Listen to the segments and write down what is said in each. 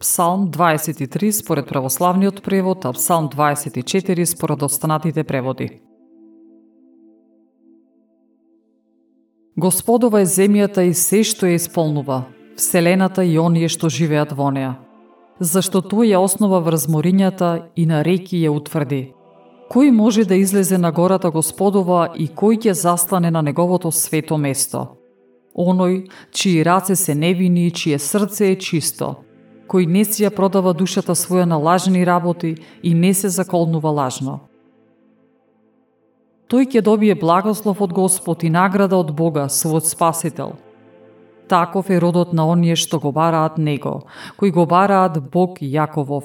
Псалм 23 според православниот превод, а Псалм 24 според останатите преводи. Господова е земјата и се што ја исполнува, вселената и оние што живеат во неа. Зашто тој ја основа врз морињата и на реки ја утврди. Кој може да излезе на гората Господова и кој ќе застане на неговото свето место? Оној, чии раце се невини и чие срце е чисто, кој не си ја продава душата своја на лажни работи и не се заколнува лажно. Тој ќе добие благослов од Господ и награда од Бога, својот Спасител – Таков е родот на оние што го бараат Него, кои го бараат Бог Јаковов.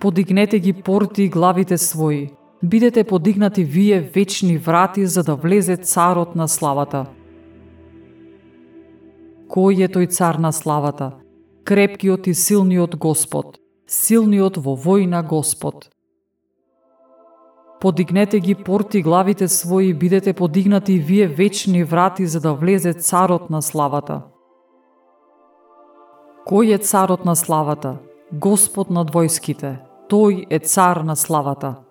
Подигнете ги порти и главите своји, бидете подигнати вие вечни врати за да влезе царот на славата. Кој е тој цар на славата? Крепкиот и силниот Господ, силниот во војна Господ. Подигнете ги порти главите своји, бидете подигнати вие вечни врати за да влезе царот на славата. Кој е царот на славата? Господ над војските. Тој е цар на славата.